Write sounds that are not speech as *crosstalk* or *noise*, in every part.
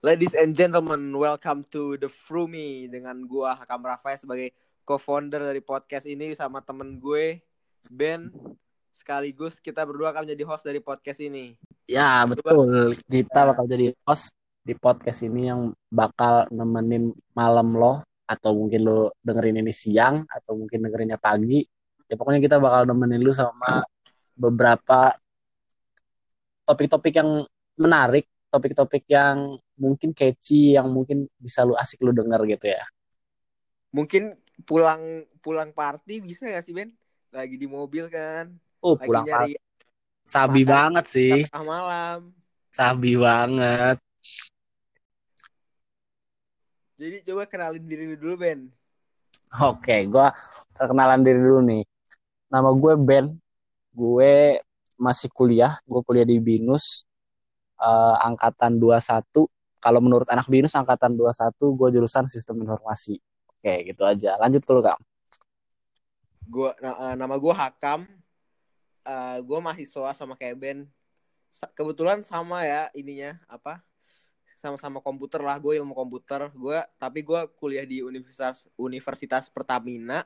Ladies and gentlemen, welcome to The Frumi dengan gua Hakam Rafai sebagai co-founder dari podcast ini sama temen gue Ben. Sekaligus kita berdua akan menjadi host dari podcast ini. Ya betul, kita bakal jadi host di podcast ini yang bakal nemenin malam lo atau mungkin lo dengerin ini siang atau mungkin dengerinnya pagi. Ya pokoknya kita bakal nemenin lu sama beberapa topik-topik yang menarik, topik-topik yang mungkin catchy, yang mungkin bisa lu asik lu denger gitu ya. Mungkin pulang pulang party bisa gak sih Ben? Lagi di mobil kan? Oh Lagi pulang nyari Sabi makan banget sih, tengah malam. sabi banget. Jadi coba kenalin diri lu dulu Ben. Oke, gua perkenalan diri dulu nih. Nama gue Ben. Gue masih kuliah. Gue kuliah di BINUS eh, angkatan 21. Kalau menurut anak BINUS angkatan 21, gue jurusan Sistem Informasi. Oke, gitu aja. Lanjut dulu, Kak. Gua na- eh, nama gua Hakam. Eh gua mahasiswa sama kayak Ben. Kebetulan sama ya ininya apa? Sama-sama komputer lah, gue ilmu komputer. Gua tapi gua kuliah di Universitas Universitas Pertamina.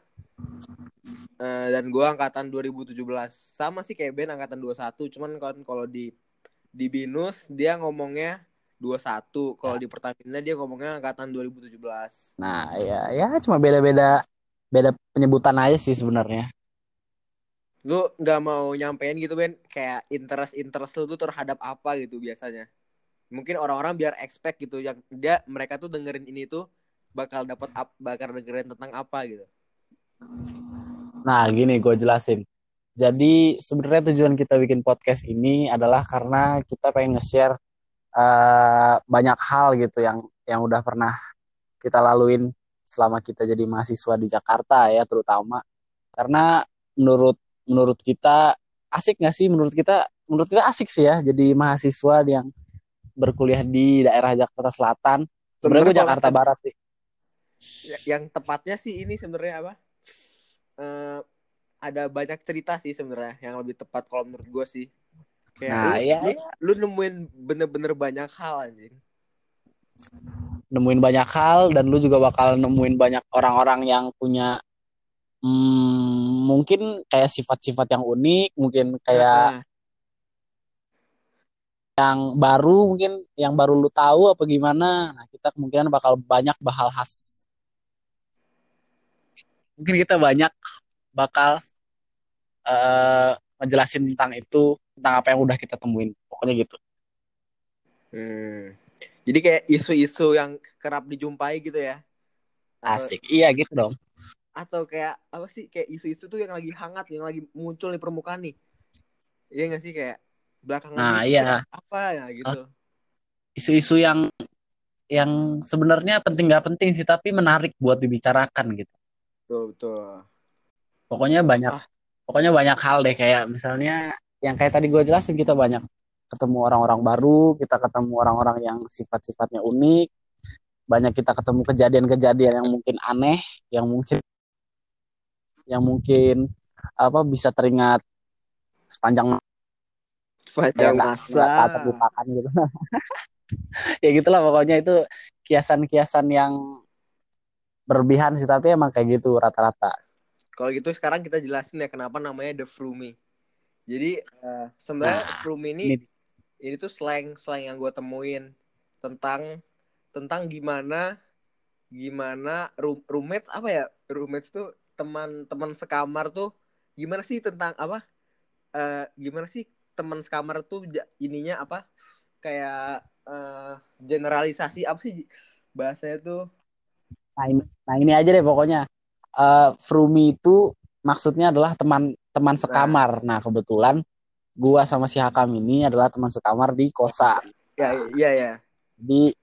Eh, dan gua angkatan 2017. Sama sih kayak Ben angkatan 21, cuman kan kalau di di BINUS dia ngomongnya 21. Kalau di Pertamina dia ngomongnya angkatan 2017. Nah, ya, ya cuma beda-beda beda penyebutan aja sih sebenarnya. lu nggak mau nyampein gitu Ben kayak interest interest lu tuh terhadap apa gitu biasanya mungkin orang-orang biar expect gitu yang dia mereka tuh dengerin ini tuh bakal dapat ap, bakal dengerin tentang apa gitu Nah, gini gue jelasin. Jadi sebenarnya tujuan kita bikin podcast ini adalah karena kita pengen nge-share eh, banyak hal gitu yang yang udah pernah kita laluin selama kita jadi mahasiswa di Jakarta ya terutama. Karena menurut menurut kita asik nggak sih? Menurut kita menurut kita asik sih ya jadi mahasiswa yang berkuliah di daerah Jakarta Selatan. Sebenarnya gue Jakarta Barat sih. Ya- yang tepatnya sih ini sebenarnya apa Eh, ada banyak cerita sih sebenarnya yang lebih tepat kalau menurut gue sih kayak Nah, lu, iya, lu, lu nemuin bener-bener banyak hal anjing nemuin banyak hal dan lu juga bakal nemuin banyak orang-orang yang punya hmm, mungkin kayak sifat-sifat yang unik, mungkin kayak Nah, yang baru, mungkin yang baru lu tahu apa gimana. Nah, kita kemungkinan bakal banyak bahal khas. Mungkin kita banyak bakal eh ngejelasin tentang itu, tentang apa yang udah kita temuin. Pokoknya gitu. hmm. jadi kayak isu-isu yang kerap dijumpai gitu ya Atau- Asik. Iya gitu dong. atau kayak apa sih kayak isu-isu tuh yang lagi hangat yang lagi muncul di permukaan nih iya gak sih kayak belakangan Nah, ini iya. apa ya gitu Isu-isu yang yang sebenarnya penting nggak penting sih, tapi menarik buat dibicarakan gitu. betul betul pokoknya banyak Ah. pokoknya banyak hal deh kayak misalnya yang kayak tadi gue jelasin kita banyak ketemu orang-orang baru kita ketemu orang-orang yang sifat-sifatnya unik banyak kita ketemu kejadian-kejadian yang mungkin aneh yang mungkin yang mungkin apa bisa teringat sepanjang sepanjang masa. terlupakan gitu. *laughs* Ya gitulah pokoknya itu kiasan-kiasan yang berlebihan sih tapi emang kayak gitu rata-rata kalau gitu sekarang kita jelasin ya kenapa namanya the Frumi. Jadi eh, sebenarnya Nah, Frumi ini ini- ini tuh slang slang yang gue temuin tentang tentang gimana gimana room, roommates apa ya? Roommates tuh teman-teman sekamar tuh gimana sih tentang apa? Eh gimana sih teman sekamar tuh ininya apa? Kayak eh generalisasi apa sih? Bahasanya tuh Nah ini, nah ini aja deh pokoknya. Eh Frumi itu maksudnya adalah teman teman sekamar. Nah kebetulan gua sama si Hakam ini adalah teman sekamar di kosan. ya iya ya Jadi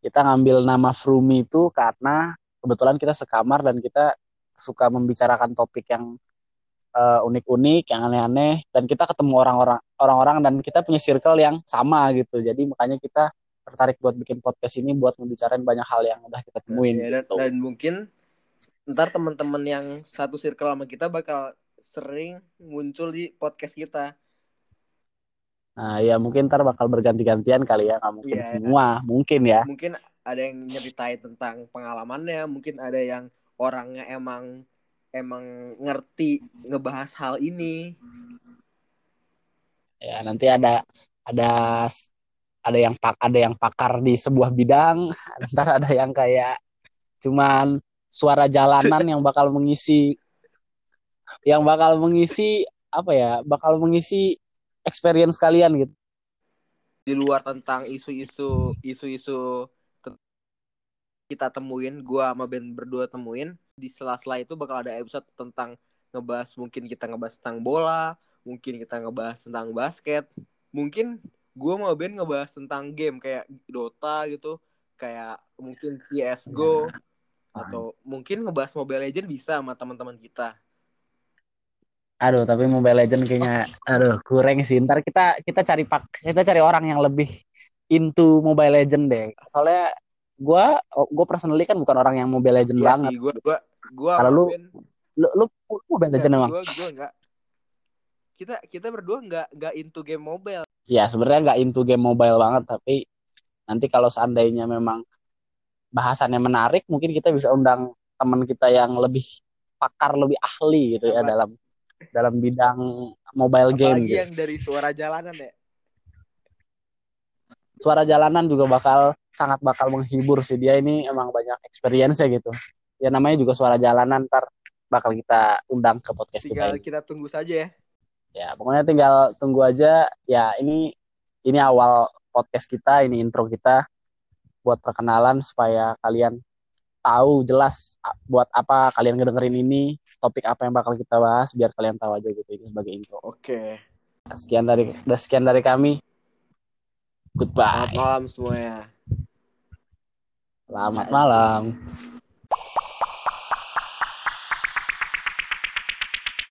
kita ngambil nama Frumi itu karena kebetulan kita sekamar dan kita suka membicarakan topik yang eh, unik-unik, yang aneh-aneh, dan kita ketemu orang-orang orang-orang dan kita punya circle yang sama gitu. Jadi makanya kita tertarik buat bikin podcast ini buat membicarain banyak hal yang udah kita temuin. Ya, dan, gitu. dan mungkin ntar teman-teman yang satu circle sama kita bakal sering muncul di podcast kita Nah, ya mungkin ntar bakal berganti-gantian kali ya, nggak mungkin Iya. semua, mungkin ya. mungkin ada yang nyeritain tentang pengalamannya mungkin ada yang orangnya emang emang ngerti ngebahas hal ini Ya, nanti ada ada ada yang pak ada yang pakar di sebuah bidang, *laughs* ntar ada yang kayak cuman suara jalanan *laughs* yang bakal mengisi yang bakal mengisi apa ya, bakal mengisi experience kalian gitu. di luar tentang isu-isu isu-isu kita temuin gua sama Ben berdua temuin di sela-sela itu bakal ada episode tentang ngebahas mungkin kita ngebahas tentang bola mungkin kita ngebahas tentang basket mungkin gua sama Ben ngebahas tentang game kayak Dota gitu kayak mungkin CS:GO atau mungkin ngebahas Mobile Legend bisa sama teman-teman kita Aduh, tapi Mobile Legend kayaknya aduh kurang sih. Ntar kita kita cari pak kita cari orang yang lebih into Mobile Legend deh. Soalnya gua gua personally kan bukan orang yang Mobile Legend Iya banget. sih gua gua gua Kalau lu- Lu, lu, lu Mobile Legend emang? gua gua enggak kita kita berdua nggak nggak into game mobile Ya sebenarnya nggak into game mobile banget, tapi nanti kalau seandainya memang bahasannya menarik, mungkin kita bisa undang teman kita yang lebih pakar, lebih ahli gitu ya dalam dalam bidang mobile game. apalagi Gitu. yang dari suara jalanan ya Suara jalanan juga bakal sangat bakal menghibur sih dia ini emang banyak experience ya gitu. Ya namanya juga suara jalanan ntar bakal kita undang ke podcast tinggal kita. Ini. kita tunggu saja ya Ya pokoknya tinggal tunggu aja. Ya ini ini awal podcast kita, ini intro kita buat perkenalan supaya kalian tahu jelas buat apa kalian ngedengerin ini, topik apa yang bakal kita bahas biar kalian tahu aja gitu ini sebagai intro. oke Sekian dari udah sekian dari kami. selamat Goodbye. malam semuanya Selamat malam.